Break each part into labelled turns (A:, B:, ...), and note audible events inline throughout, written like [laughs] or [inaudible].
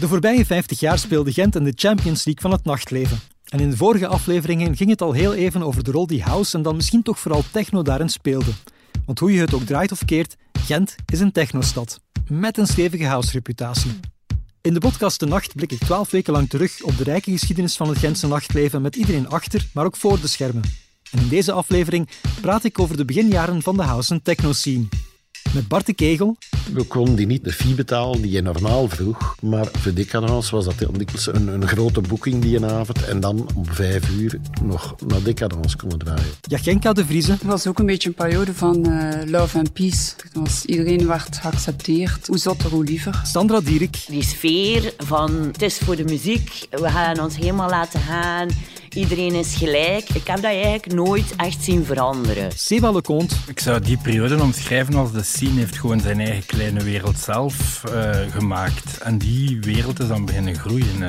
A: De voorbije 50 jaar speelde Gent in de Champions League van het nachtleven. En in de vorige afleveringen ging het al heel even over de rol die house en dan misschien toch vooral techno daarin speelde. Want hoe je het ook draait of keert, Gent is een technostad. Met een stevige house-reputatie. In de podcast De Nacht blik ik twaalf weken lang terug op de rijke geschiedenis van het Gentse nachtleven met iedereen achter, maar ook voor de schermen. En in deze aflevering praat ik over de beginjaren van de house- en techno-scene met Bart de Kegel.
B: We konden die niet de fee betalen die je normaal vroeg. Maar voor Decadence was dat dikwijls een, een grote boeking die een avond. En dan om vijf uur nog naar Decadence konden draaien.
A: Jachenka de Vriezen.
C: Het was ook een beetje een periode van uh, love and peace. Was, iedereen werd geaccepteerd. Hoe zotter, hoe liever.
A: Sandra Dierik.
D: Die sfeer van het is voor de muziek. We gaan ons helemaal laten gaan. Iedereen is gelijk. Ik heb dat eigenlijk nooit echt zien veranderen.
A: Seba Leconte.
E: Ik zou die periode omschrijven als de scene heeft gewoon zijn eigen kleine wereld zelf uh, gemaakt. En die wereld is dan beginnen groeien. Uh,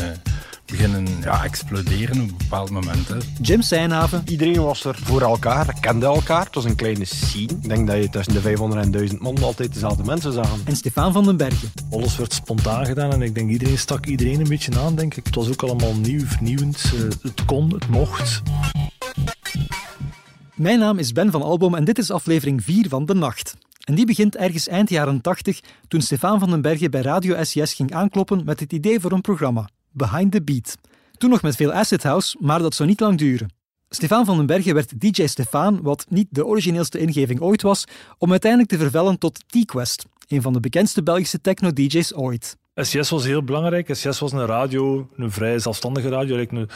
E: beginnen ja, exploderen op een bepaald moment. Hè.
A: Jim Seinhaven.
F: Iedereen was er voor elkaar, kende elkaar. Het was een kleine scene. Ik denk dat je tussen de 500 en 1000 man altijd dezelfde mensen zag.
A: En Stefan van den Bergen.
G: Alles werd spontaan gedaan en ik denk iedereen stak iedereen een beetje aan, denk ik. Het was ook allemaal nieuw, vernieuwend. Uh, het kon, het mocht.
A: Mijn naam is Ben van Albom en dit is aflevering 4 van De Nacht. En die begint ergens eind jaren 80 toen Stefan van den Bergen bij Radio SES ging aankloppen met het idee voor een programma, Behind the Beat. Toen nog met veel acid house, maar dat zou niet lang duren. Stefan van den Bergen werd DJ Stefan, wat niet de origineelste ingeving ooit was, om uiteindelijk te vervellen tot T-Quest, een van de bekendste Belgische techno-DJ's ooit.
G: SES was heel belangrijk. SES was een radio, een vrij zelfstandige radio, een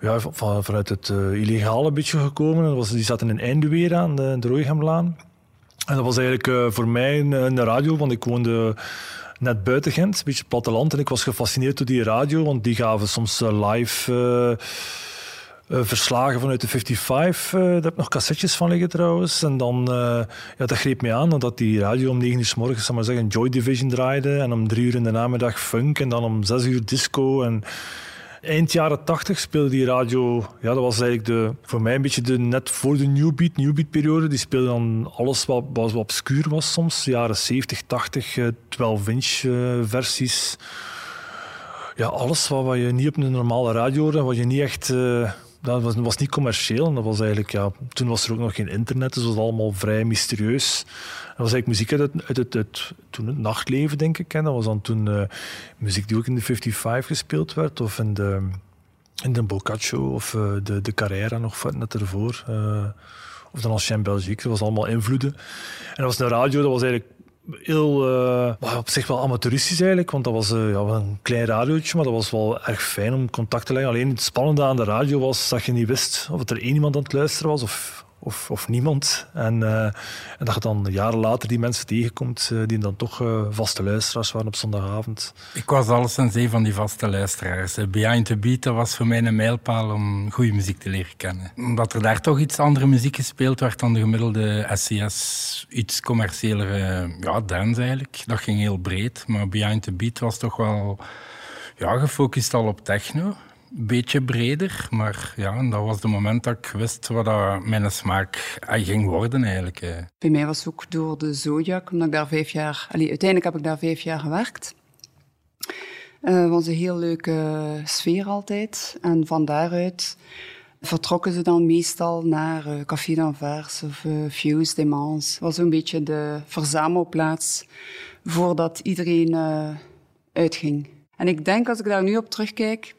G: ja, van, vanuit het uh, illegale beetje gekomen. Die zat in een Eindeweer aan de, de. En dat was eigenlijk uh, voor mij een, radio, want ik woonde net buiten Gent, een beetje platteland. En ik was gefascineerd door die radio, want die gaven soms uh, live verslagen vanuit de 55. daar heb ik nog cassettes van liggen trouwens. En dan, ja, dat greep me aan, omdat die radio om 9 uur s morgens, maar zeggen, Joy Division draaide. En om 3 uur in de namiddag funk. En dan om 6 uur disco. En Eind jaren 80 speelde die radio, ja, dat was eigenlijk de, voor mij een beetje de, net voor de New Beat, New Beat periode. Die speelde dan alles wat, wat, wat obscuur was soms, jaren 70, 80, 12-inch uh, versies. Ja, alles wat, je niet op een normale radio hoorde, wat je niet echt... Uh, dat was, was niet commercieel. Dat was eigenlijk, ja, toen was er ook nog geen internet, dus was allemaal vrij mysterieus. Dat was eigenlijk muziek uit het, uit het, toen het nachtleven, denk ik. Hè. Dat was dan toen uh, muziek die ook in de 55 gespeeld werd, of in de, in de Boccaccio, of uh, de, de Carrera nog net ervoor. Uh, of dan Ancien Belgique, dat was allemaal invloeden. En dat was een radio, dat was eigenlijk uh, op zich wel amateuristisch eigenlijk, want dat was uh, ja, een klein radiootje, maar dat was wel erg fijn om contact te leggen. Alleen het spannende aan de radio was dat je niet wist of er één iemand aan het luisteren was of, of, of niemand. En, uh, en dat je dan jaren later die mensen tegenkomt die dan toch vaste luisteraars waren op zondagavond.
E: Ik was alleszins een van die vaste luisteraars. Behind the Beat dat was voor mij een mijlpaal om goede muziek te leren kennen. Omdat er daar toch iets andere muziek gespeeld werd dan de gemiddelde SCS, iets commerciëlere ja, dance eigenlijk. Dat ging heel breed, maar Behind the Beat was toch wel ja, gefocust al op techno beetje breder. Maar ja, dat was het moment dat ik wist wat dat mijn smaak ging worden eigenlijk.
C: Bij mij was het ook door de Zodiac, omdat ik daar vijf jaar... Uiteindelijk heb ik daar vijf jaar gewerkt. Het uh, was een heel leuke sfeer altijd. En van daaruit vertrokken ze dan meestal naar Café d'Anvers of uh, Fuse Demans. Was een beetje de verzamelplaats voordat iedereen uitging. En ik denk, als ik daar nu op terugkijk,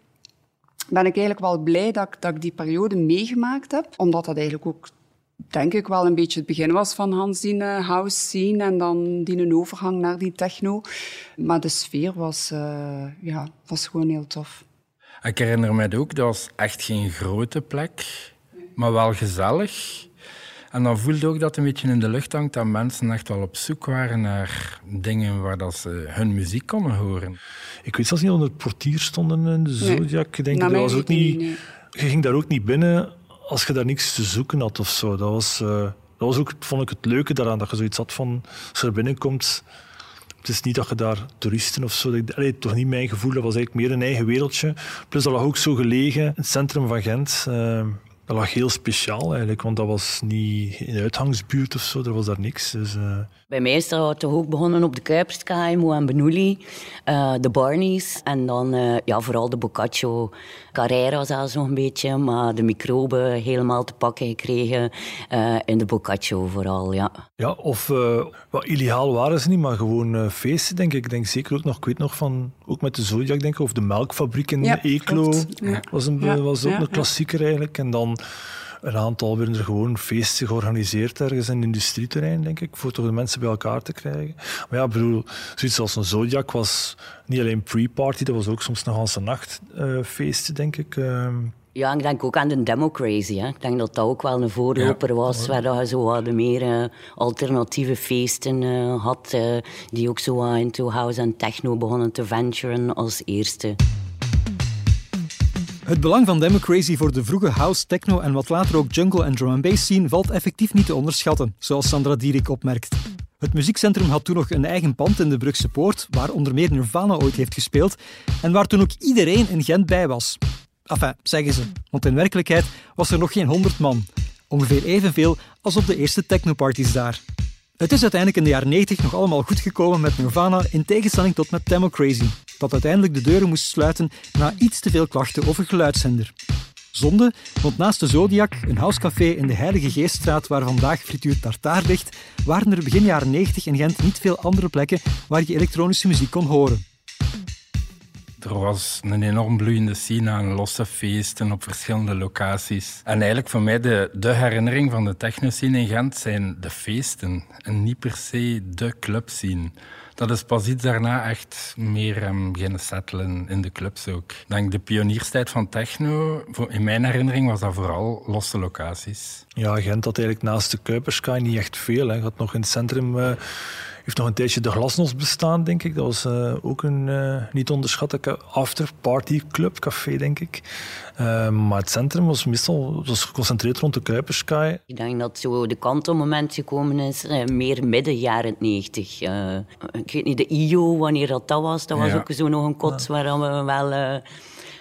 C: ben ik eigenlijk wel blij dat ik, dat die periode meegemaakt heb. Omdat dat eigenlijk ook, denk ik, wel een beetje het begin was van Hans die uh, house scene en dan die een overgang naar die techno. Maar de sfeer was, uh, ja, was gewoon heel tof.
E: Ik herinner me ook, dat was echt geen grote plek, maar wel gezellig. En dan voelde ook dat het een beetje in de lucht hangt dat mensen echt wel op zoek waren naar dingen waar dat ze hun muziek konden horen.
G: Ik weet zelfs niet of er portier stonden in de Zodiac. Ik denk, dat was ook niet, nee. Je ging daar ook niet binnen als je daar niks te zoeken had of zo. Dat was, uh, dat was ook, vond ik, het leuke daaraan, dat je zoiets had van, als je er binnenkomt... Het is niet dat je daar toeristen of zo... Allee, toch niet mijn gevoel, dat was eigenlijk meer een eigen wereldje. Plus dat lag ook zo gelegen, in het centrum van Gent... Uh, dat lag heel speciaal eigenlijk, want dat was niet in de uitgangsbuurt of zo, er was daar niks. Dus, uh...
D: Bij mij is dat toch ook begonnen op de Kuiperskaai, Mo en uh, de Barneys en dan uh, ja, vooral de Boccaccio Carrera zelfs nog een beetje, maar de microben helemaal te pakken gekregen in de Boccaccio vooral, ja.
G: Ja, of wat illegaal waren ze niet, maar gewoon feesten denk ik. Ik denk zeker ook nog, ik weet nog van, ook met de Zodiac denk ik, of de melkfabriek in ja, Eeklo, ja. was, een, was ook een klassieker eigenlijk. En dan een aantal werden er gewoon feesten georganiseerd ergens in het industrieterrein, denk ik, voor toch de mensen bij elkaar te krijgen. Maar ja, ik bedoel, zoiets als een Zodiac was niet alleen pre-party, dat was ook soms nog als een nachtfeesten, uh, denk ik. Uh,
D: ja, ik denk ook aan de Democracy. Hè. Ik denk dat dat ook wel een voorloper was, waar je zo wat meer uh, alternatieve feesten uh, had, uh, die ook zo into house en techno begonnen te venturen als eerste.
A: Het belang van Democracy voor de vroege house, techno en wat later ook jungle en drum and bass scene valt effectief niet te onderschatten, zoals Sandra Dierik opmerkt. Het muziekcentrum had toen nog een eigen pand in de Brugse Poort, waar onder meer Nirvana ooit heeft gespeeld en waar toen ook iedereen in Gent bij was. Enfin, zeggen ze, want in werkelijkheid was er nog geen honderd man. Ongeveer evenveel als op de eerste technoparties daar. Het is uiteindelijk in de jaren 90 nog allemaal goed gekomen met Nirvana in tegenstelling tot met Democracy, dat uiteindelijk de deuren moest sluiten na iets te veel klachten over geluidshinder. Zonde, want naast de Zodiac, een housecafé in de Heilige Geeststraat waar vandaag frituur tartaar ligt, waren er begin jaren 90 in Gent niet veel andere plekken waar je elektronische muziek kon horen.
E: Er was een enorm bloeiende scene aan losse feesten op verschillende locaties. En eigenlijk voor mij de, de herinnering van de techno-scene in Gent zijn de feesten. En niet per se de clubscene. Dat is pas iets daarna echt meer um, beginnen settelen in de clubs ook. Denk de pionierstijd van techno, in mijn herinnering was dat vooral losse locaties.
G: Ja, Gent had eigenlijk naast de Kuipersky niet echt veel. Hè. had nog in het centrum... Uh heeft nog een tijdje de Glasnos bestaan, denk ik. Dat was uh, ook een uh, niet onderschatte afterparty club, café, denk ik. Uh, maar het centrum was meestal was geconcentreerd rond de Kuiperskaai.
D: Ik denk dat zo de kantelmoment gekomen is, meer midden jaren 90. ik weet niet, de IO, wanneer dat, dat was, dat was ja. ook zo nog een kot ja. waar we wel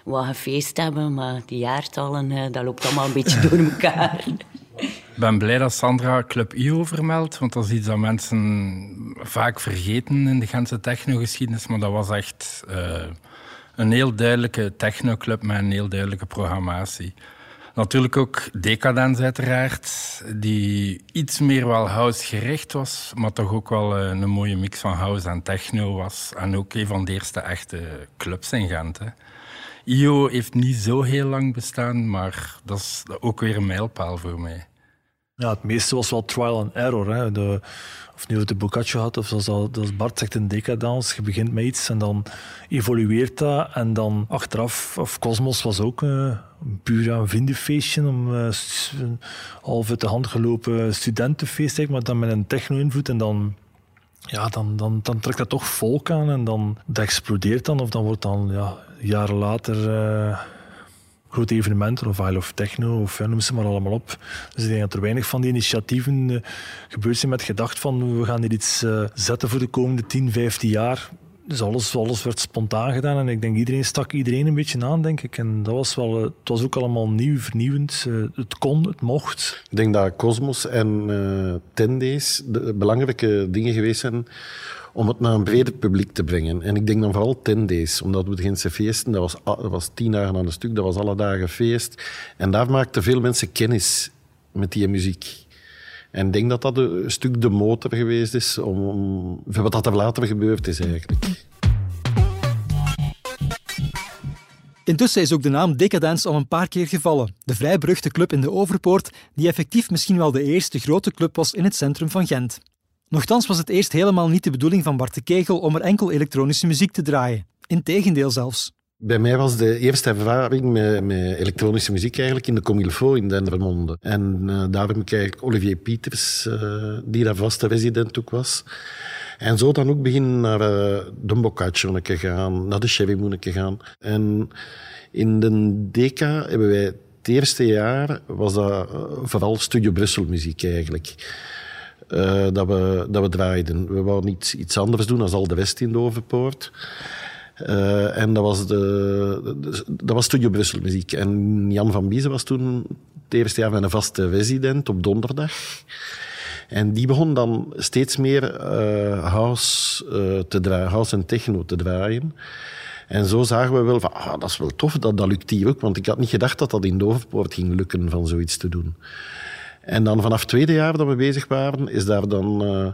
D: wat gefeest hebben. Maar die jaartallen, dat loopt allemaal een beetje [laughs] door elkaar.
E: Ben blij dat Sandra Club IO vermeldt, want dat is iets dat mensen vaak vergeten in de Gentse technogeschiedenis. Maar dat was echt uh, een heel duidelijke technoclub met een heel duidelijke programmatie. Natuurlijk ook Decadence uiteraard, die iets meer wel house gericht was, maar toch ook wel eh, een mooie mix van house en techno was. En ook een van de eerste echte clubs in Gent. IO heeft niet zo heel lang bestaan, maar dat is ook weer een mijlpaal voor mij.
G: Ja, het meeste was wel trial and error. Hè. De, of nu het de Boccaccio had, of zoals Bart zegt, een decadans. Je begint met iets en dan evolueert dat. En dan achteraf, of Cosmos was ook uh, puur een vriendenfeestje. Om uh, half uit de hand gelopen studentenfeest, maar dan met een techno-invloed. En dan ja, dan, dan, dan trekt dat toch volk aan en dan dat explodeert dan. Of dan wordt dan ja, jaren later uh, grote evenementen of Isle of Techno of ja, noem ze maar allemaal op. Dus ik denk dat er weinig van die initiatieven uh, gebeurd zijn met gedacht van we gaan hier iets uh, zetten voor de komende 10, 15 jaar. Dus alles, alles werd spontaan gedaan en ik denk iedereen stak iedereen een beetje aan, denk ik. En dat was wel, het was ook allemaal nieuw, vernieuwend. Het kon, het mocht.
B: Ik denk dat Cosmos en uh, Tendays de belangrijke dingen geweest zijn om het naar een breder publiek te brengen. En ik denk dan vooral ten days, omdat we de feesten, dat was, dat was tien dagen aan een stuk, dat was alle dagen feest. En daar maakten veel mensen kennis met die muziek. En ik denk dat dat een stuk de motor geweest is om, om wat er later gebeurd is eigenlijk.
A: Intussen is ook de naam Decadence al een paar keer gevallen. De vrij beruchte club in de Overpoort, die effectief misschien wel de eerste grote club was in het centrum van Gent. Nochtans was het eerst helemaal niet de bedoeling van Bart de Kegel om er enkel elektronische muziek te draaien. Integendeel zelfs.
B: Bij mij was de eerste ervaring met, elektronische muziek eigenlijk in de Comilfo in Dendermonde. En uh, daar heb ik Olivier Pieters, uh, die daar vaste resident ook was. En zo dan ook beginnen naar uh, de Boccaccio gaan, naar de Chevy gaan. En in de Deca hebben wij het eerste jaar, was dat vooral Studio Brussel muziek eigenlijk. Uh, dat, we, dat we draaiden. We wouden iets, iets anders doen dan al de rest in de. Uh, en dat was, de, dat was Studio Brussel Muziek. En Jan van Biezen was toen het eerste jaar met een vaste resident op donderdag. En die begon dan steeds meer uh, house, te draaien, house en techno te draaien. En zo zagen we wel van, ah, dat is wel tof, dat, dat lukt hier ook. Want ik had niet gedacht dat dat in Doverpoort ging lukken van zoiets te doen. En dan vanaf het tweede jaar dat we bezig waren, is daar dan uh,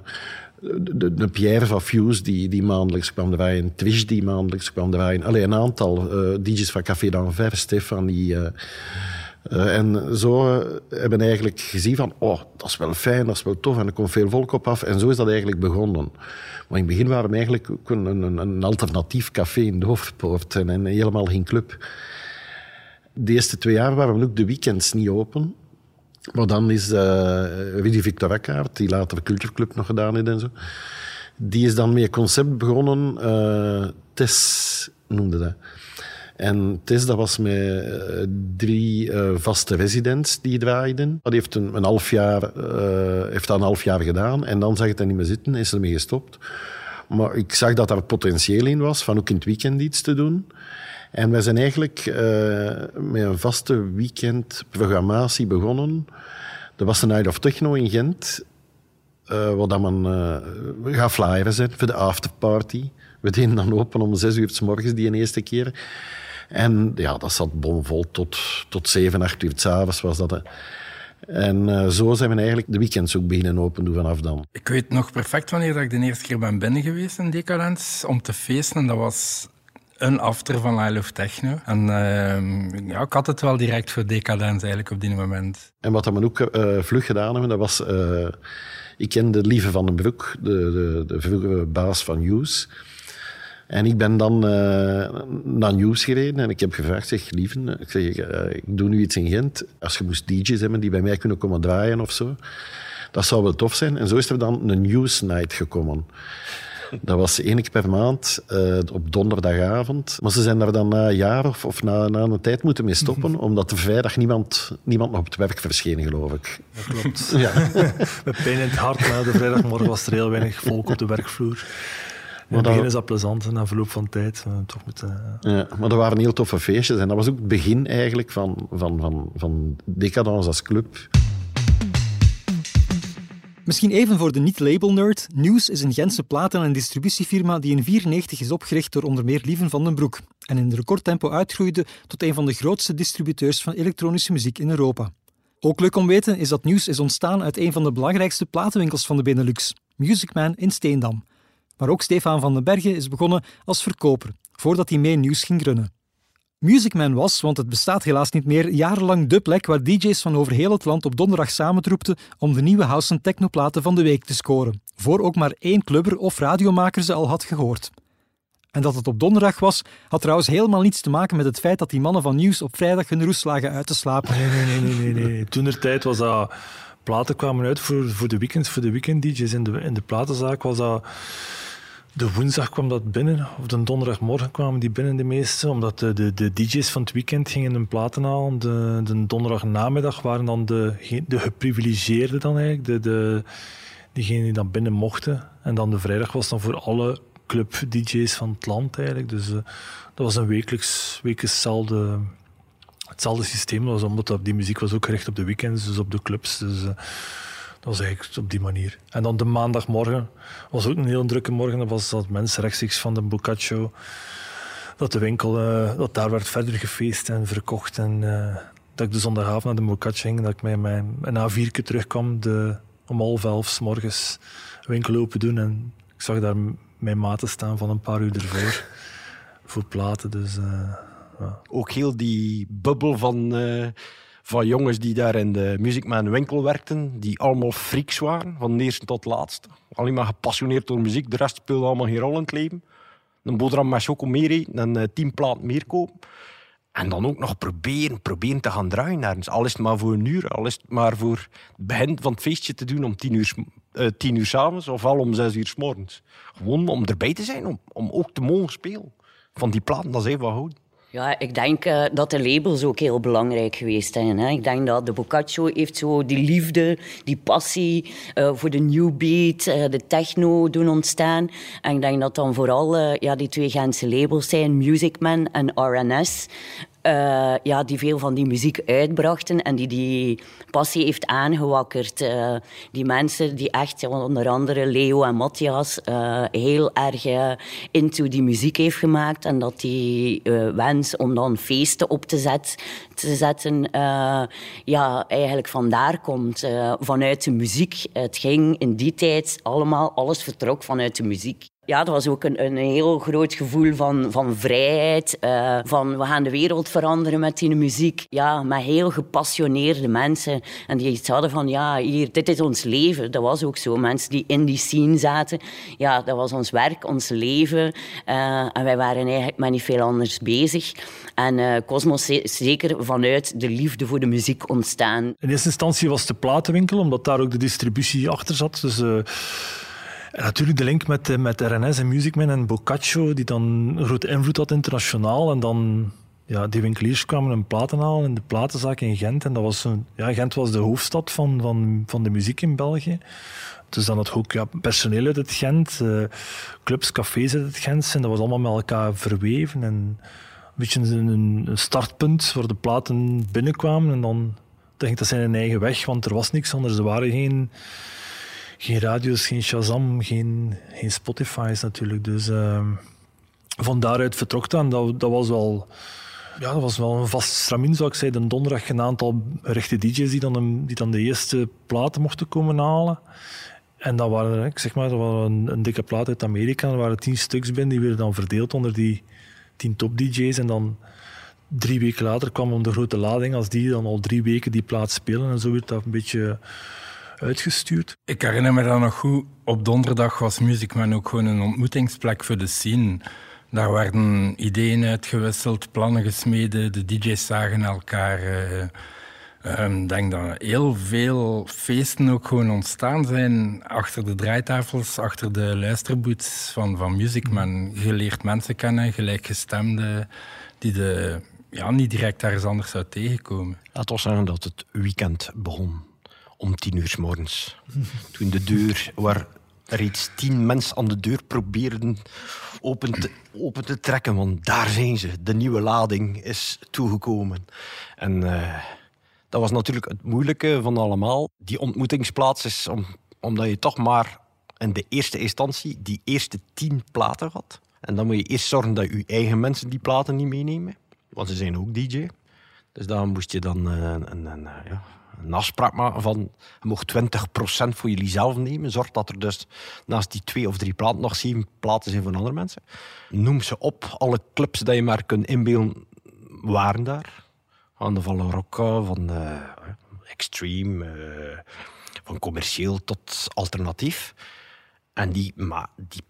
B: de, de, Pierre van Fuse die, die maandelijks kwam draaien, Twitch die maandelijks kwam draaien. Alleen een aantal uh, DJ's van Café d'Anvers, Stefan die... Uh, en zo hebben we eigenlijk gezien van, oh, dat is wel fijn, dat is wel tof en er komt veel volk op af. En zo is dat eigenlijk begonnen. Maar in het begin waren we eigenlijk een, een, een alternatief café in de Hoofdpoort en, en, helemaal geen club. De eerste twee jaar waren we ook de weekends niet open. Maar dan is uh, Rudy Victor Akkaert, die later Culture Club nog gedaan heeft en zo, die is dan met concept begonnen, uh, TES noemde dat. En Tess, dat was met uh, drie vaste residents die draaiden. Dat heeft een, een half jaar, heeft dat een half jaar gedaan. En dan zag het er niet meer zitten, is ermee gestopt. Maar ik zag dat daar potentieel in was, van ook in het weekend iets te doen. En wij zijn eigenlijk met een vaste weekendprogrammatie begonnen. Er was een Night of Techno in Gent. Uh, waar dan men uh, gaat flyeren voor de afterparty. We deden dan open om zes uur s morgens die eerste keer. En ja, dat zat bomvol tot, tot 7, 8 uur s'avonds was dat. En zo zijn we eigenlijk de weekends ook beginnen open doen vanaf dan.
E: Ik weet nog perfect wanneer dat ik de eerste keer ben binnen geweest in Decadence om te feesten. Dat was een after van I Love Techno. En uh, ja, ik had het wel direct voor Decadence eigenlijk op die moment.
B: En wat we ook uh, vlug gedaan hebben, dat was... Uh, ik kende Lieve van den Broek, de, de, de baas van Hughes. En ik ben dan uh, naar Nieuws gereden en ik heb gevraagd, zeg, lieve, ik, zeg, ik doe nu iets in Gent. Als je moest DJ's hebben die bij mij kunnen komen draaien of zo, dat zou wel tof zijn. En zo is er dan een News Night gekomen. Dat was één keer per maand uh, op donderdagavond. Maar ze zijn daar dan na een jaar of, of na, na, een tijd moeten mee stoppen, omdat de vrijdag niemand, niemand nog op het werk verscheen, geloof ik.
G: Dat klopt. [laughs] Ja. [laughs] Met pijn in het hart, na de vrijdagmorgen was er heel weinig volk op de werkvloer. In het begin is dat plezant, na verloop van tijd. Toch met, uh...
B: ja, maar er waren heel toffe feestjes. En dat was ook het begin eigenlijk van, van, van, van Decadence als club.
A: Misschien even voor de niet-label-nerd. News is een Gentse platen- en distributiefirma die in 1994 is opgericht door onder meer Lieven van den Broek en in recordtempo uitgroeide tot een van de grootste distributeurs van elektronische muziek in Europa. Ook leuk om weten is dat News is ontstaan uit een van de belangrijkste platenwinkels van de Benelux, Musicman in Steendam. Maar ook Stefan van den Bergen is begonnen als verkoper, voordat hij mee nieuws ging runnen. Musicman was, want het bestaat helaas niet meer, jarenlang de plek waar DJ's van over heel het land op donderdag samentroepten om de nieuwe house- en technoplaten van de week te scoren, voor ook maar één clubber of radiomaker ze al had gehoord. En dat het op donderdag was, had trouwens helemaal niets te maken met het feit dat die mannen van nieuws op vrijdag hun roes lagen uit te slapen.
G: Nee, nee, nee, nee. nee. [laughs] Toen er tijd was dat platen kwamen uit voor, voor de weekends, voor de weekend DJ's. In de, in de platenzaak was dat de woensdag kwam dat binnen, of de donderdagmorgen kwamen die binnen de meeste, omdat de, de, de DJ's van het weekend gingen hun platen halen. De, de donderdagnamiddag waren dan de, de geprivilegeerden dan eigenlijk, de, de, diegenen die dan binnen mochten. En dan de vrijdag was dan voor alle club-DJ's van het land eigenlijk. Dus uh, dat was een wekelijks, wekelijks hetzelfde, hetzelfde systeem. Dat was omdat die muziek was ook gericht op de weekends, dus op de clubs. Dus, uh, dat was eigenlijk op die manier. En dan de maandagmorgen was ook een heel drukke morgen. Dat was dat mensen rechtstreeks van de Boccaccio, dat de winkel, uh, dat daar werd verder gefeest en verkocht. En uh, dat ik de zondagavond naar de Boccaccio ging, dat ik met mijn een A4 terugkwam, de, om half elf s morgens winkel open doen. En ik zag daar mijn maten staan van een paar uur ervoor, voor platen. Dus, uh, ja.
F: Ook heel die bubbel van van jongens die daar in de Musicman winkel werkten, die allemaal freaks waren, van de eerste tot laatste. Alleen maar gepassioneerd door muziek, de rest speelde allemaal geen rol in het leven. Een boterham met choco meer een uh, tien plaat meer. En dan ook nog proberen, proberen te gaan draaien ergens. Al is het maar voor een uur, al is het maar voor het begin van het feestje te doen om tien uur, uh, tien uur s'avonds of al om zes uur s morgens. Gewoon om erbij te zijn, om, om ook te mogen spelen. Van die platen, dat is even wat goed.
D: Ja, ik denk uh, dat de labels ook heel belangrijk geweest zijn. Hè. Ik denk dat de Boccaccio heeft zo die liefde, die passie uh, voor de new beat, uh, de techno doen ontstaan. En ik denk dat dan vooral ja, die twee Gentse labels zijn, Musicman en RNS. Uh, ja, die veel van die muziek uitbrachten en die die passie heeft aangewakkerd. Uh, die mensen die echt, onder andere Leo en Matthias, uh, heel erg into die muziek heeft gemaakt. En dat die wens om dan feesten op te, te zetten, ja, eigenlijk vandaar komt. vanuit de muziek. Het ging in die tijd allemaal, alles vertrok vanuit de muziek ja, dat was ook een, een heel groot gevoel van, van vrijheid. Uh, van we gaan de wereld veranderen met die muziek. Ja, met heel gepassioneerde mensen. En die iets hadden van, ja, hier, dit is ons leven. Dat was ook zo. Mensen die in die scene zaten. Ja, dat was ons werk, ons leven. Uh, en wij waren eigenlijk met niet veel anders bezig. En uh, Cosmos is zeker vanuit de liefde voor de muziek ontstaan.
G: In eerste instantie was de platenwinkel, omdat daar ook de distributie achter zat. Dus... En natuurlijk de link met, met RNS en Musicman en Boccaccio, die dan een grote invloed had internationaal. En dan, ja, die winkeliers kwamen een platen halen in de platenzaak in Gent. En dat was een, ja, Gent was de hoofdstad van, van, van de muziek in België. Dus dan had ook ja, personeel uit het Gent, uh, clubs, cafés uit het Gent. En dat was allemaal met elkaar verweven. En een beetje een, een startpunt waar de platen binnenkwamen. En dan denk ik dat zijn een eigen weg, want er was niks anders. Er waren geen geen radio's, geen Shazam, geen, geen Spotify's natuurlijk. Dus uh, van daaruit vertrok dat. dat, dat was wel... Ja, dat was wel een vast stramien, zou ik zeggen. Een donderdag een aantal rechte DJ's die dan, die dan de eerste platen mochten komen halen. En dat waren, zeg maar, dat waren een, een dikke plaat uit Amerika. Er waren tien stuks binnen, die werden dan verdeeld onder die tien top DJ's. En dan drie weken later kwam om de grote lading, als die dan al drie weken die plaat spelen. En zo werd dat een beetje uitgestuurd.
E: Ik herinner me dat nog goed. Op donderdag was Musicman ook gewoon een ontmoetingsplek voor de scene. Daar werden ideeën uitgewisseld, plannen gesmeden, de DJ's zagen elkaar. Eh, ehm, ik denk dat heel veel feesten ook gewoon ontstaan zijn achter de draaitafels, achter de luisterboots van, van Musicman. Je leert mensen kennen, gelijkgestemden, die de, ja, niet direct ergens anders zou tegenkomen.
F: Laat ons zeggen dat het weekend begon om tien uur s morgens. Toen de deur, waar reeds tien mensen aan de deur probeerden open te, te trekken, want daar zijn ze. De nieuwe lading is toegekomen. En uh, dat was natuurlijk het moeilijke van allemaal. Die ontmoetingsplaats is om, omdat je toch maar in de eerste instantie die eerste tien platen had. En dan moet je eerst zorgen dat je eigen mensen die platen niet meenemen. Want ze zijn ook DJ. Dus daar moest je dan een, een, ja, een afspraak maken van je mag 20% voor jullie zelf nemen. Zorg dat er dus naast die twee of drie platen nog zeven platen zijn voor andere mensen. Noem ze op. Alle clubs die je maar kunt inbeelden waren daar. Van de Van Rocca, van uh, Extreme, uh, van commercieel tot alternatief. En die, maar die,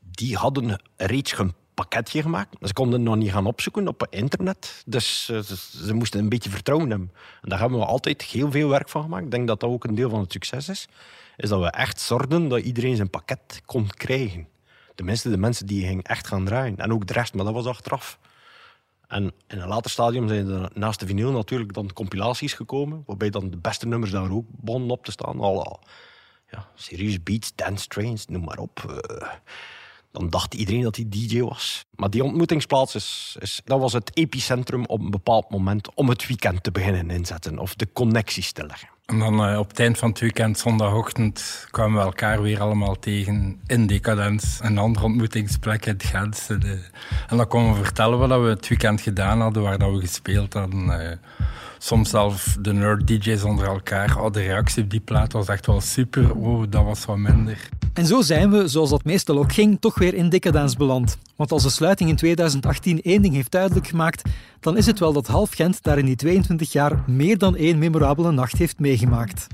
F: die hadden reeds pakketje gemaakt. Ze konden nog niet gaan opzoeken op internet. Dus uh, ze, moesten een beetje vertrouwen hebben. En daar hebben we altijd heel veel werk van gemaakt. Ik denk dat dat ook een deel van het succes is. Is dat we echt zorgden dat iedereen zijn pakket kon krijgen. Tenminste, de mensen die gingen echt gaan draaien. En ook de rest, maar dat was achteraf. En in een later stadium zijn er naast de vinyl natuurlijk dan compilaties gekomen, waarbij dan de beste nummers daar ook begonnen op te staan. Al, ja, serious beats, dance trains, noem maar op. Uh, dan dacht iedereen dat hij DJ was. Maar die ontmoetingsplaats is, is, dat was het epicentrum op een bepaald moment om het weekend te beginnen inzetten of de connecties te leggen.
E: En dan uh, op het eind van het weekend, zondagochtend, kwamen we elkaar weer allemaal tegen in Decadens. Een andere ontmoetingsplek in Gent. En dan konden we vertellen wat we het weekend gedaan hadden, waar dat we gespeeld hadden. Uh, soms zelf de nerd-DJ's onder elkaar. Oh, de reactie op die plaat was echt wel super. Oh, dat was wat minder.
A: En zo zijn we, zoals dat meestal ook ging, toch weer in Decadence beland. Want als de sluiting in 2018 één ding heeft duidelijk gemaakt, dan is het wel dat half Gent daar in die 22 jaar meer dan één memorabele nacht heeft meegemaakt.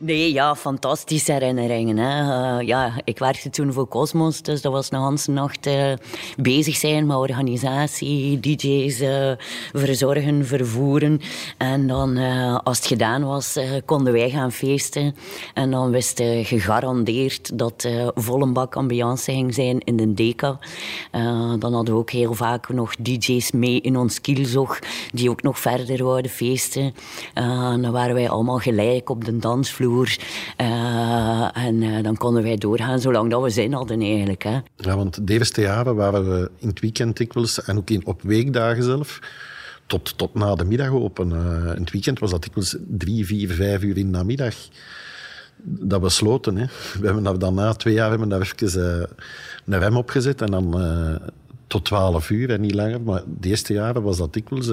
D: Nee, ja, fantastische herinneringen. Uh, ja, ik werkte toen voor Cosmos, dus dat was een hele nacht uh, bezig zijn met organisatie, DJ's uh, verzorgen, vervoeren. En dan, als het gedaan was, konden wij gaan feesten. En dan wisten gegarandeerd dat volle bak ambiance ging zijn in de Deca. dan hadden we ook heel vaak nog DJ's mee in ons kielzog, die ook nog verder wouden feesten. dan waren wij allemaal gelijk op de dansvloer uh, en uh, dan konden wij doorgaan zolang dat we zin hadden eigenlijk. Hè.
B: Ja, want Davis Theater waren we in het weekend dikwijls en ook in, op weekdagen zelf tot, tot na de middag open. Uh, in het weekend was dat dikwijls drie, vier, vijf uur in de namiddag dat we sloten. Hè. We hebben dan na twee jaar hebben we daar even uh, een rem opgezet en dan tot twaalf uur en niet langer. Maar de eerste jaren was dat dikwijls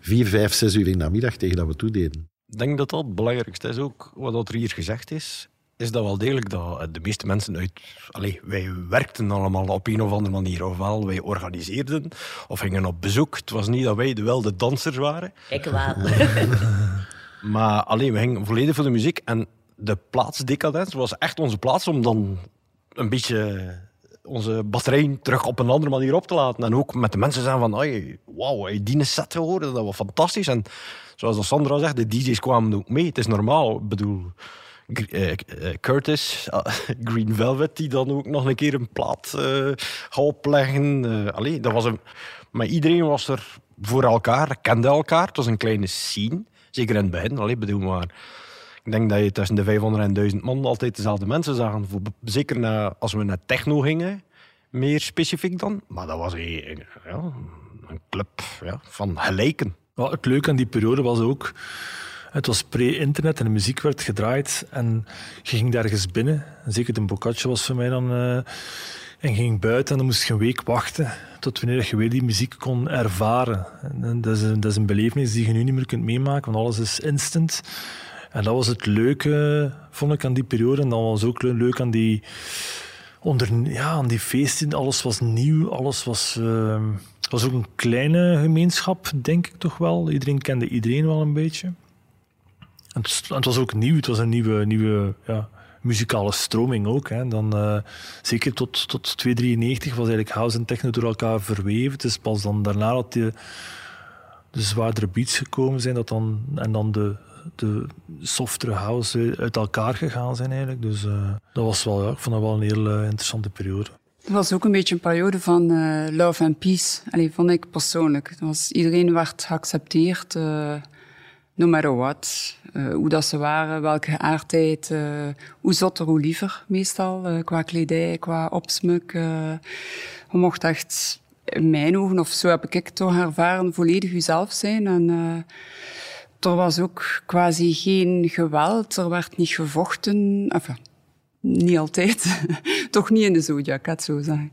B: vier, vijf, zes uur in de namiddag tegen dat we toededen.
F: Ik denk dat dat het belangrijkste is ook, wat er hier gezegd is, is dat wel degelijk dat de meeste mensen uit... Allez, wij werkten allemaal op een of andere manier. Ofwel, wij organiseerden of gingen op bezoek. Het was niet dat wij de, wel de dansers waren.
D: Ik wel. [laughs]
F: maar alleen, we gingen volledig voor de muziek. En de plaatsdecadens was echt onze plaats om dan een beetje onze batterij terug op een andere manier op te laten. En ook met de mensen zijn van, wauw, die set gehoord, dat was fantastisch. En zoals Sandra zegt, de DJ's kwamen ook mee. Het is normaal. Ik bedoel, eh, eh, Curtis, [laughs] Green Velvet, die dan ook nog een keer een plaat uh, opleggen. Uh, dat was een, maar iedereen was er voor elkaar, kende elkaar. Het was een kleine scene, zeker in het begin. Allee, bedoel maar, ik denk dat je tussen de 500 en 1000 man altijd dezelfde mensen zag. Zeker na, als we naar techno gingen, meer specifiek dan. Maar dat was een, ja, een club ja, van gelijken
G: het leuke aan die periode was ook... Het was pre-internet en de muziek werd gedraaid en je ging ergens binnen. Zeker de Boccaccio was voor mij dan... Uh, en ging buiten en dan moest je een week wachten tot wanneer je weer die muziek kon ervaren. En dat, is een, dat is een belevenis die je nu niet meer kunt meemaken, want alles is instant. En dat was het leuke, vond ik, aan die periode. En dat was ook leuk aan die, onder, ja, aan die feesten. Alles was nieuw, alles was... Het was ook een kleine gemeenschap, denk ik toch wel. Iedereen kende iedereen wel een beetje. En het, was ook nieuw. Het was een nieuwe, nieuwe ja, muzikale stroming ook. Hè. Dan, uh, zeker tot, tot 293 was eigenlijk house en techno door elkaar verweven. Het is pas dan daarna dat de, de zwaardere beats gekomen zijn dat dan, en dan de, de softere house uit elkaar gegaan zijn eigenlijk. Dus uh, dat was wel, ja, ik vond dat wel een heel uh, interessante periode.
C: Het was ook een beetje een periode van uh, love and peace. Allee, vond ik persoonlijk. Het was, iedereen werd geaccepteerd, no matter what. Hoe dat ze waren, welke geaardheid. hoe zotter, hoe liever, meestal. qua kledij, qua opsmuk. je mocht echt, in mijn ogen, of zo heb ik het toch ervaren, volledig jezelf zijn. En er was ook quasi geen geweld. Er werd niet gevochten. Enfin, niet altijd. [laughs] Toch niet in de Zodiac, het zo zeggen.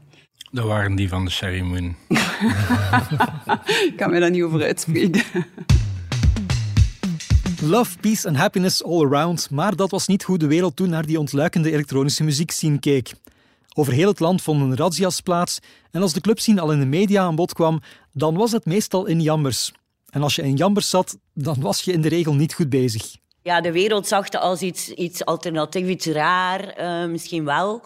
E: Dat waren die van de Sherry Moon. [laughs]
C: ik kan me daar niet over uitspreken. [laughs]
A: Love, peace and happiness all around. Maar dat was niet hoe de wereld toen naar die ontluikende elektronische muziekscene keek. Over heel het land vonden razzia's plaats en als de clubscene al in de media aan bod kwam, dan was het meestal in jambers. En als je in jambers zat, dan was je in de regel niet goed bezig
D: ja, de wereld zag het als iets, iets alternatief, iets raar, uh, misschien wel.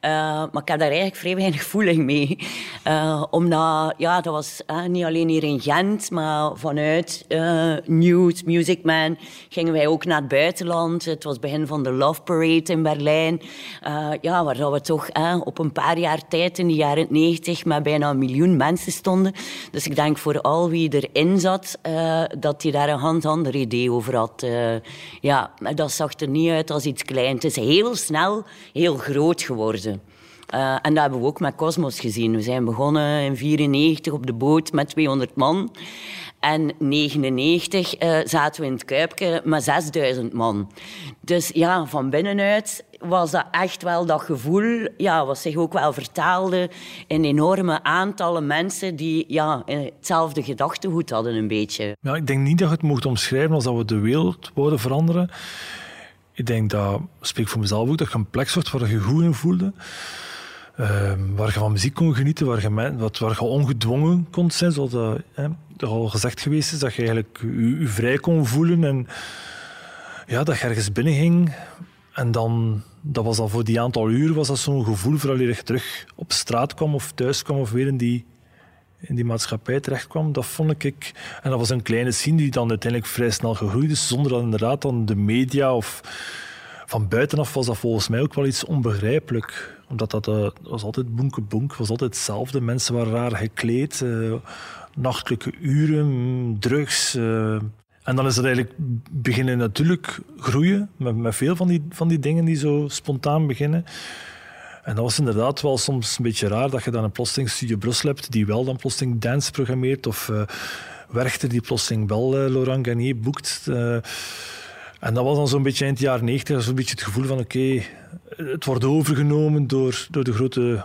D: Uh, maar ik heb daar eigenlijk vrij weinig voeling mee. Uh, omdat, ja, dat was uh, niet alleen hier in Gent, maar vanuit News, Music Man, gingen wij ook naar het buitenland. Het was begin van de Love Parade in Berlijn. ja, waar we toch op een paar jaar tijd, in de jaren 90, met bijna een miljoen mensen stonden. Dus ik denk voor al wie erin zat, dat hij daar een hand ander idee over had. ja, dat zag er niet uit als iets kleins. Het is heel snel heel groot geworden. Uh, en dat hebben we ook met Cosmos gezien. We zijn begonnen in 1994 op de boot met 200 man. En 1999 uh, zaten we in het Kuipje met 6000 man. Dus ja, van binnenuit was dat echt wel dat gevoel, ja, wat zich ook wel vertaalde in enorme aantallen mensen die ja, hetzelfde gedachtegoed hadden een beetje.
G: Ja, ik denk niet dat je het mocht omschrijven als dat we de wereld wilden veranderen. Ik denk dat, spreek voor mezelf ook, dat je een plek zocht waar je goed in voelde. Ehm, waar je van muziek kon genieten, waar je, wat, waar je ongedwongen kon zijn, zoals dat, hè, al gezegd geweest is, dat je eigenlijk je, vrij kon voelen. En ja, dat je ergens binnen ging en dan, dat was dan voor die aantal uur, was dat zo'n gevoel vooral je terug op straat kwam of thuis kwam of weer in die, in die maatschappij terecht kwam. Dat vond ik, en dat was een kleine scene die dan uiteindelijk vrij snel gegroeid is, zonder dat inderdaad dan de media of van buitenaf was dat volgens mij ook wel iets onbegrijpelijk. Omdat dat uh, was altijd boenke boenk, was altijd hetzelfde. Mensen waren raar gekleed, uh, nachtelijke uren, drugs. Uh. En dan is het eigenlijk beginnen natuurlijk groeien met, met veel van die, van die dingen die zo spontaan beginnen. En dat was inderdaad wel soms een beetje raar dat je dan een plotseling Studio Brussel hebt die wel dan plotseling dance programmeert of Werchter die plotseling wel uh, Laurent Garnier boekt. En dat was dan zo'n beetje eind jaren 90, zo'n beetje het gevoel van oké, het wordt overgenomen door, door de grote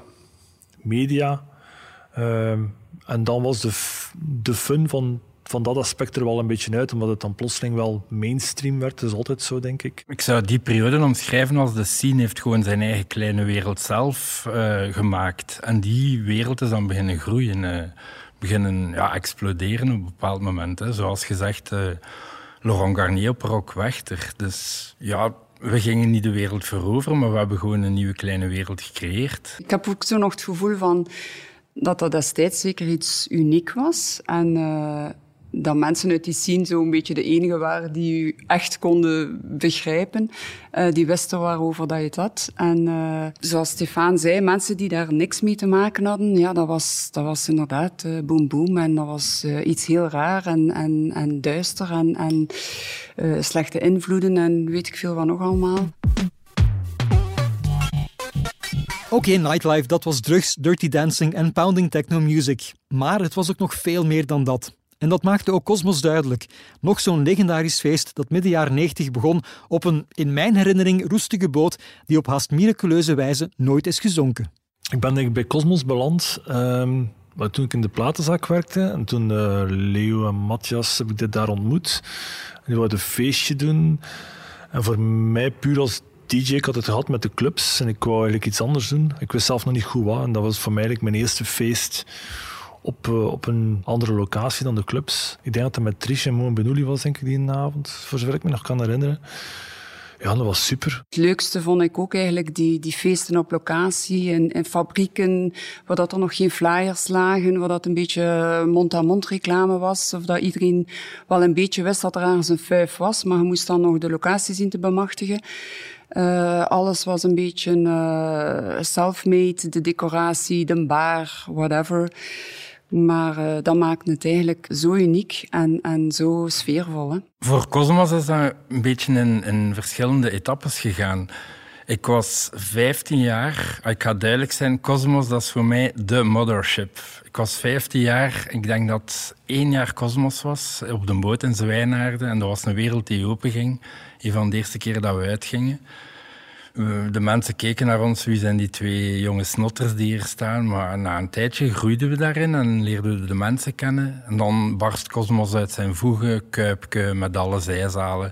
G: media. en dan was de, de fun van van dat aspect er wel een beetje uit, omdat het dan plotseling wel mainstream werd. Dat is altijd zo, denk ik.
E: Ik zou die periode omschrijven als de scene heeft gewoon zijn eigen kleine wereld zelf uh, gemaakt. En die wereld is dan beginnen groeien, uh, beginnen ja, exploderen op een bepaald moment. Hè. Zoals gezegd, uh, Laurent Garnier Rock Wechter. Dus ja, we gingen niet de wereld veroveren, maar we hebben gewoon een nieuwe kleine wereld gecreëerd.
C: Ik heb ook zo nog het gevoel van dat dat destijds zeker iets uniek was. En dat mensen uit die scene zo'n beetje de enige waren die u echt konden begrijpen. Uh, die wisten waarover dat je het had. En uh, zoals Stefan zei, mensen die daar niks mee te maken hadden, ja, dat was, dat was inderdaad uh, boom boom. En dat was iets heel raar en, en, en duister en, en slechte invloeden en weet ik veel wat nog allemaal.
A: Oké, nightlife, dat was drugs, dirty dancing en pounding techno music. Maar het was ook nog veel meer dan dat. En dat maakte ook Cosmos duidelijk. Nog zo'n legendarisch feest dat midden jaren 90 begon op een, in mijn herinnering, roestige boot die op haast miraculeuze wijze nooit is gezonken.
G: Ik ben denk bij Cosmos beland um, toen ik in de platenzaak werkte. En toen uh, Leo en Matthias heb ik dit daar ontmoet. Die wilden een feestje doen. En voor mij puur als DJ, ik had het gehad met de clubs en ik wou eigenlijk iets anders doen. Ik wist zelf nog niet goed wat en dat was voor mij mijn eerste feest op, uh, op een andere locatie dan de clubs. Ik denk dat het met Trish en Moen Benouli was, denk ik, die avond, voor zover ik me nog kan herinneren. Ja, dat was super.
C: Het leukste vond ik ook eigenlijk die, die feesten op locatie in fabrieken, waar dat er nog geen flyers lagen, waar dat een beetje mond-aan-mond reclame was, of dat iedereen wel een beetje wist dat er ergens een fuif was, maar je moest dan nog de locatie zien te bemachtigen. Uh, alles was een beetje uh, self-made, de decoratie, de bar, whatever. Maar uh, dat maakt het eigenlijk zo uniek en, en zo sfeervol.
E: Voor Cosmos is dat een beetje in, in verschillende etappes gegaan. Ik was 15 jaar. Ik ga duidelijk zijn, Cosmos dat is voor mij de mothership. Ik was 15 jaar. Ik denk dat één jaar Cosmos was op de boot in Zwijnaarden. En dat was een wereld die openging. Een van de eerste keer dat we uitgingen de mensen keken naar ons, wie zijn die twee jonge snotters die hier staan. Maar na een tijdje groeiden we daarin en leerden we de mensen kennen. En dan barst Cosmos uit zijn voegen, kuipke met alle zijzalen.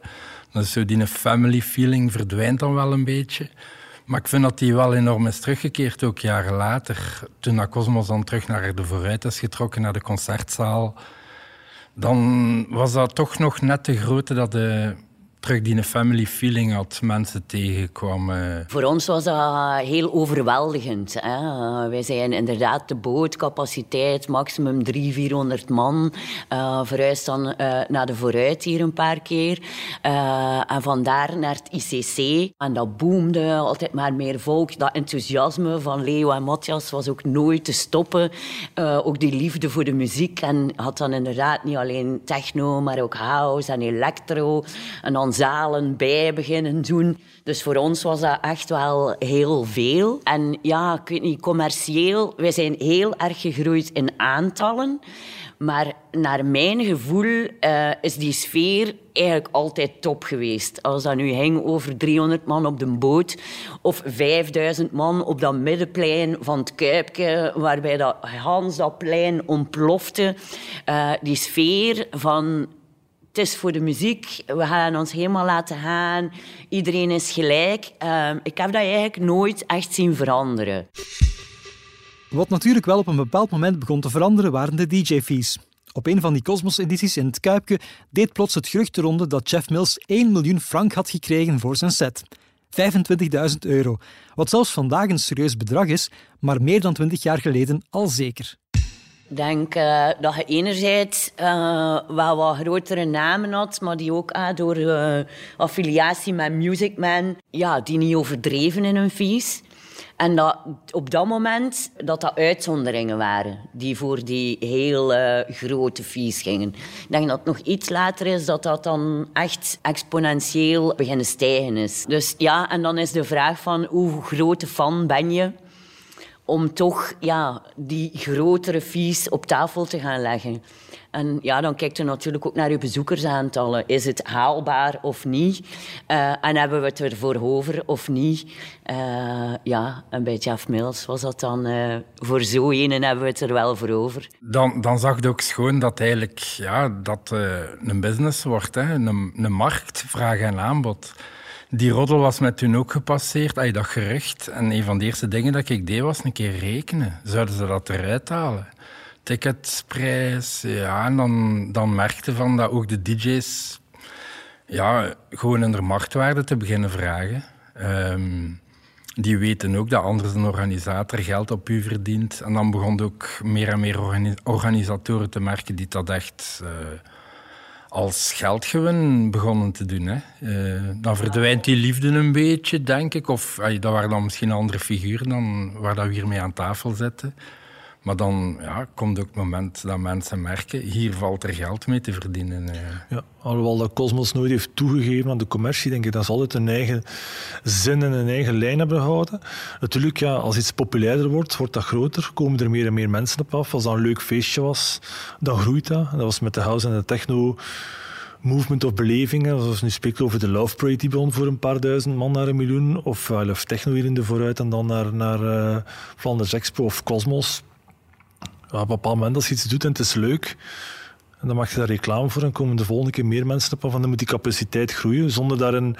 E: Dus zo die family feeling verdwijnt dan wel een beetje. Maar ik vind dat die wel enorm is teruggekeerd, ook jaren later. Toen Cosmos dan terug naar de vooruit is getrokken, naar de concertzaal. Dan was dat toch nog net te grote dat de terug die family feeling had, mensen tegenkwam.
D: Voor ons was dat heel overweldigend. Hè? Wij zijn inderdaad de bootcapaciteit, maximum 300, 400 man. Uh, dan uh, naar de vooruit hier een paar keer. Uh, en vandaar naar het ICC. En dat boomde, altijd maar meer volk. Dat enthousiasme van Leo en Matthias was ook nooit te stoppen. ook die liefde voor de muziek. En had dan inderdaad niet alleen techno, maar ook house en electro. En dan zalen bij beginnen doen. Dus voor ons was dat echt wel heel veel. En ja, ik weet niet, commercieel, wij zijn heel erg gegroeid in aantallen. Maar naar mijn gevoel uh, is die sfeer eigenlijk altijd top geweest. Als dat nu ging over 300 man op de boot of 5000 man op dat middenplein van het Kuipje, waarbij dat Hans dat plein ontplofte. Uh, die sfeer van het is voor de muziek. We gaan ons helemaal laten gaan. Iedereen is gelijk. Uh, ik heb dat eigenlijk nooit echt zien veranderen.
A: Wat natuurlijk wel op een bepaald moment begon te veranderen, waren de DJ-fees. Op een van die Cosmos-edities in het Kuipke deed plots het gerucht de ronde dat Jeff Mills 1 miljoen frank had gekregen voor zijn set. 25.000 euro, wat zelfs vandaag een serieus bedrag is, maar meer dan 20 jaar geleden al zeker.
D: Denk uh, dat je enerzijds uh, wel wat grotere namen had, maar die ook uh, door affiliatie met Music Man, ja, die niet overdreven in hun fees. En dat op dat moment dat dat uitzonderingen waren die voor die heel grote fees gingen. Ik denk dat het nog iets later is dat dat dan echt exponentieel beginnen stijgen is. Dus ja, en dan is de vraag van hoe grote fan ben je? Om toch ja, die grotere fees op tafel te gaan leggen. En ja, dan kijkt u natuurlijk ook naar uw bezoekersaantallen. Is het haalbaar of niet? Uh, en hebben we het ervoor over of niet? Uh, ja, en bij Jeff Mills was dat dan... Uh, voor zo een hebben we het er wel voor over.
E: Dan, dan zag je ook schoon dat eigenlijk ja, dat een business wordt. Hè? Een, een markt, vraag en aanbod. Die roddel was met toen ook gepasseerd, je dat gerucht. En een van de eerste dingen dat ik deed was een keer rekenen. Zouden ze dat eruit halen? Ticketprijs, ja. En dan, dan merkte van dat ook de DJ's ja, gewoon hun marktwaarde te beginnen vragen. Um, die weten ook dat anders een organisator geld op u verdient. En dan begon ook meer en meer organisatoren te merken die dat echt... Uh, als geldgewin begonnen te doen. Hè. Uh, dan verdwijnt die liefde een beetje, denk ik. Of dat waren dan misschien andere figuren dan waar dat we hier mee aan tafel zitten. Maar dan ja, komt ook het moment dat mensen merken, hier valt er geld mee te verdienen. Uh.
G: Ja, alhoewel dat Cosmos nooit heeft toegegeven aan de commercie, denk ik dat ze altijd een eigen zin en een eigen lijn hebben gehouden. Natuurlijk, ja, als iets populairder wordt, wordt dat groter, komen er meer en meer mensen op af. Als dat een leuk feestje was, dan groeit dat. dat was met de house en de techno movement of belevingen. Zoals nu spreekt over de Love Parade, die begon voor een paar duizend man naar een miljoen. Of uh, Love Techno hier in de vooruit en dan naar, naar uh, Flanders Expo of Cosmos op een bepaald moment als je iets doet en het is leuk, dan mag je daar reclame voor en komen de volgende keer meer mensen op en dan moet die capaciteit groeien. Zonder daarin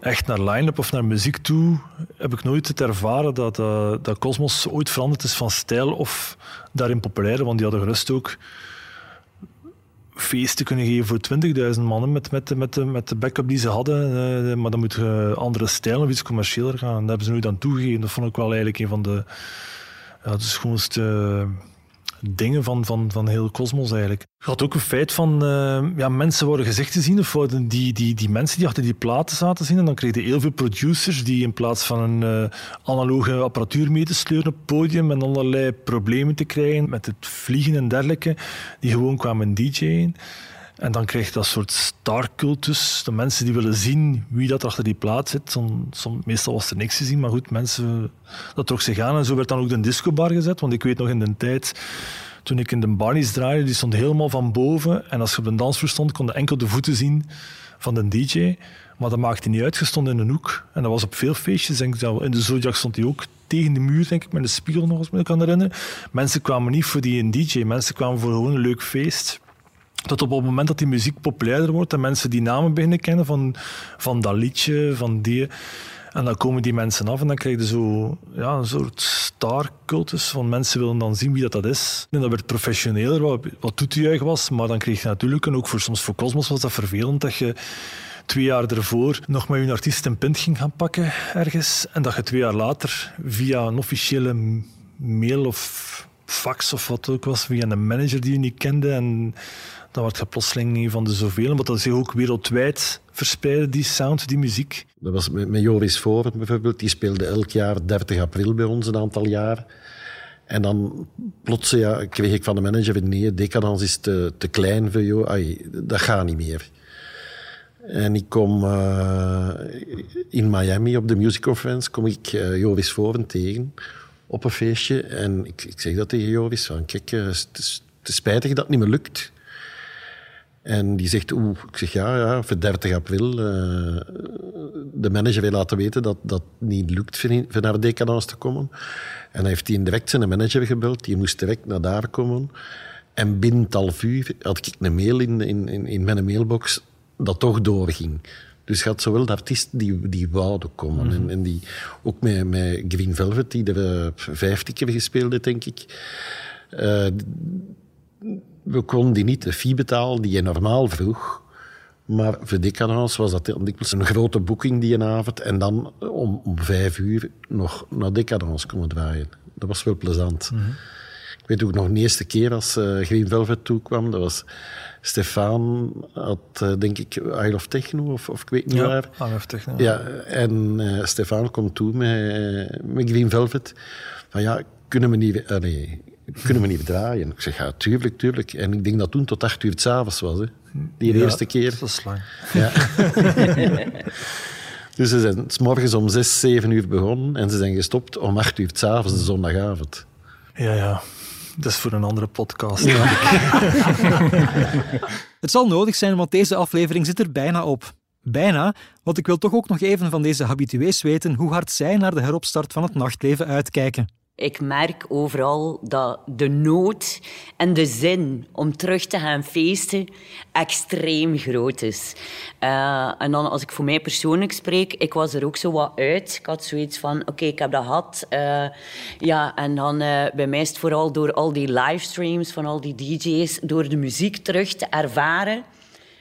G: echt naar line-up of naar muziek toe heb ik nooit het ervaren dat, uh, dat Cosmos ooit veranderd is van stijl of daarin populair, want die hadden gerust ook feesten kunnen geven voor 20.000 mannen met, met, met, met de backup die ze hadden. Uh, maar dan moet je andere stijlen of iets commerciëler gaan. En dat hebben ze nooit aan toegegeven. Dat vond ik wel eigenlijk een van de ja, de schoonste dingen van, van, van heel Cosmos eigenlijk. Je had ook een feit van uh, ja, mensen worden gezichten zien, of die, die, die mensen die achter die platen zaten zien. En dan kreeg je heel veel producers die in plaats van een uh, analoge apparatuur mee te sleuren op het podium en allerlei problemen te krijgen met het vliegen en dergelijke, die gewoon kwamen DJ'en. En dan krijg je dat soort starcultus. De mensen die willen zien wie dat achter die plaat zit. Som, meestal was er niks te zien, maar goed, mensen, dat trok zich aan. En zo werd dan ook de discobar gezet. Want ik weet nog in de tijd, toen ik in de Barney's draaide, die stond helemaal van boven. En als je op de dansvloer stond, kon je enkel de voeten zien van de DJ. Maar dat maakte niet uit, je stond in een hoek. En dat was op veel feestjes. Denk ik, in de Zodiac stond hij ook tegen de muur, denk ik, met een spiegel nog eens, me kan herinneren. Mensen kwamen niet voor die DJ, mensen kwamen voor gewoon een leuk feest tot op het moment dat die muziek populairder wordt en mensen die namen beginnen kennen van, van dat liedje, van die... En dan komen die mensen af en dan krijg je zo ja, een soort starcultus van mensen willen dan zien wie dat, dat is. En dat werd professioneler, wat, wat toetejuich was. Maar dan kreeg je natuurlijk, en ook voor, soms voor Cosmos was dat vervelend, dat je twee jaar ervoor nog met je artiest een pint ging gaan pakken ergens. En dat je twee jaar later via een officiële mail of fax of wat ook was, via een manager die je niet kende. En dan wordt je plotseling een van de zoveel. Want dat is ook wereldwijd verspreiden, die sound, die muziek.
B: Dat was met, met Joris Voort bijvoorbeeld. Die speelde elk jaar 30 april bij ons een aantal jaar. En dan plots ja, kreeg ik van de manager nee, Decadence is te, te klein voor jou. dat gaat niet meer. En ik kom uh, in Miami op de Music Conference, kom ik uh, Joris Voren tegen op een feestje. En ik, ik zeg dat tegen Joris, van kijk, uh, het, is, spijtig dat het niet meer lukt. En die zegt, oeh, ik zeg ja, ja voor 30 april. Uh, de manager wil laten weten dat dat niet lukt voor naar Decadence te komen. En hij heeft die direct zijn manager gebeld, die moest direct naar daar komen. En binnen half uur had ik een mail in, in, in mijn mailbox dat toch doorging. Dus je had zowel de artiesten die, die wouden komen. Mm -hmm. en, en, die, ook met, met Green Velvet, die er uh, vijf keer gespeeld heeft, denk ik. Uh, we konden die niet de fee betalen die je normaal vroeg. Maar voor Decadence was dat dikwijls een grote boeking die avond. En dan om, om vijf uur nog naar Decadence komen draaien. Dat was wel plezant. Mm -hmm. Weet ook nog de eerste keer als uh, Green Velvet toekwam. Dat was Stefan had, uh, denk ik, Isle of Techno, of, of ik weet niet
G: ja,
B: waar.
G: Isle of Techno.
B: Ja, en uh, Stefan komt toe met, met Green Velvet. Van ja, kunnen we niet... nee, kunnen we niet draaien? Ik zeg, ja, tuurlijk, tuurlijk. En ik denk dat toen tot acht uur s'avonds was, hè. Die
G: ja,
B: eerste keer.
G: Dat is lang.
B: Ja. [laughs] dus ze zijn s morgens om zes, zeven uur begonnen en ze zijn gestopt om acht uur s'avonds, de zondagavond.
G: Ja, ja. Dat is voor een andere podcast.
A: Ja. [laughs] Het zal nodig zijn, want deze aflevering zit er bijna op. Bijna, want ik wil toch ook nog even van deze habitués weten hoe hard zij naar de heropstart van het nachtleven uitkijken.
D: Ik merk overal dat de nood en de zin om terug te gaan feesten extreem groot is. Uh, en dan als ik voor mij persoonlijk spreek, ik was er ook zo wat uit. Ik had zoiets van, oké, ik heb dat gehad. Uh, ja, en dan uh, bij mij is het vooral door al die livestreams van al die DJ's, door de muziek terug te ervaren.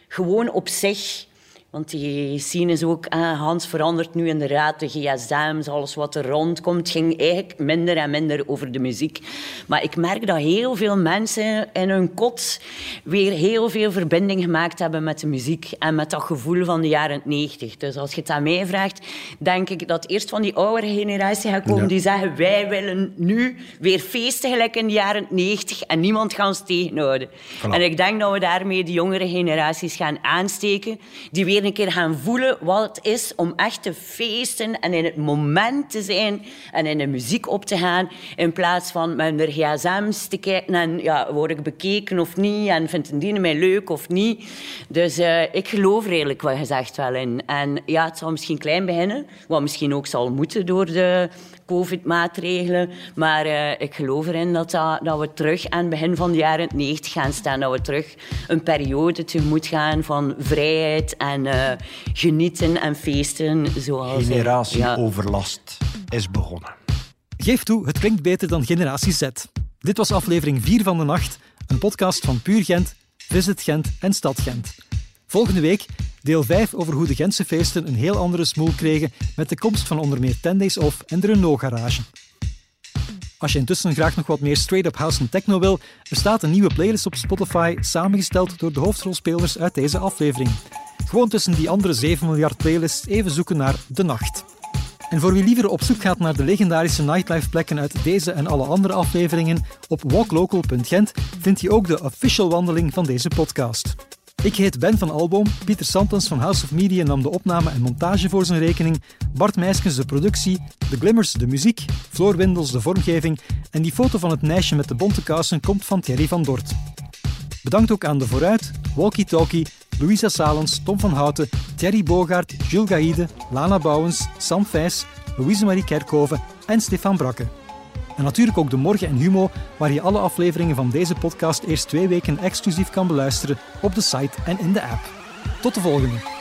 D: Gewoon op zich want die scene is ook, ah, Hans verandert nu inderdaad de gsm's, alles wat er rondkomt, ging eigenlijk minder en minder over de muziek. Maar ik merk dat heel veel mensen in hun kot weer heel veel verbinding gemaakt hebben met de muziek en met dat gevoel van de jaren 90. Dus als je het aan mij vraagt, denk ik dat eerst van die oudere generatie gaat komen ja. die zeggen wij willen nu weer feesten gelijk in de jaren 90 en niemand gaat ons tegenhouden. Voilà. En ik denk dat we daarmee de jongere generaties gaan aansteken, die weer een keer gaan voelen wat het is om echt te feesten en in het moment te zijn en in de muziek op te gaan, in plaats van met de gsm's te kijken en ja, word ik bekeken of niet en vindt die mij leuk of niet. Dus uh, ik geloof eigenlijk wat gezegd wel in. En ja, het zal misschien klein beginnen, wat misschien ook zal moeten door de covid-maatregelen. Maar uh, ik geloof erin dat, dat, dat, we terug aan het begin van de jaren 90 gaan staan. Dat we terug een periode tegemoet gaan van vrijheid en uh, genieten en feesten. Zoals,
F: Generatieoverlast ja. is begonnen.
A: Geef toe, het klinkt beter dan Generatie Z. Dit was aflevering 4 van de Nacht, een podcast van Puur Gent, Visit Gent en Stad Gent. Volgende week deel 5 over hoe de Gentse feesten een heel andere smoel kregen met de komst van onder meer 10 Days Off en de Renault Garage. Als je intussen graag nog wat meer straight-up house en techno wil, bestaat een nieuwe playlist op Spotify samengesteld door de hoofdrolspelers uit deze aflevering. Gewoon tussen die andere 7 miljard playlists even zoeken naar De Nacht. En voor wie liever op zoek gaat naar de legendarische nightlife-plekken uit deze en alle andere afleveringen, op walklocal.gent vindt je ook de official wandeling van deze podcast. Ik heet Ben van Alboom, Pieter Santens van House of Media nam de opname en montage voor zijn rekening, Bart Meiskens de productie, de Glimmers de muziek, Floor Windels de vormgeving en die foto van het meisje met de bonte kousen komt van Thierry van Dort. Bedankt ook aan De Vooruit, Walkie Talkie, Louisa Salens, Tom van Houten, Thierry Bogaert, Jules Gaïde, Lana Bouwens, Sam Vijs, Louise-Marie Kerkhoven en Stefan Brakke. En natuurlijk ook de Morgen en Humo, waar je alle afleveringen van deze podcast eerst twee weken exclusief kan beluisteren op de site en in de app. Tot de volgende!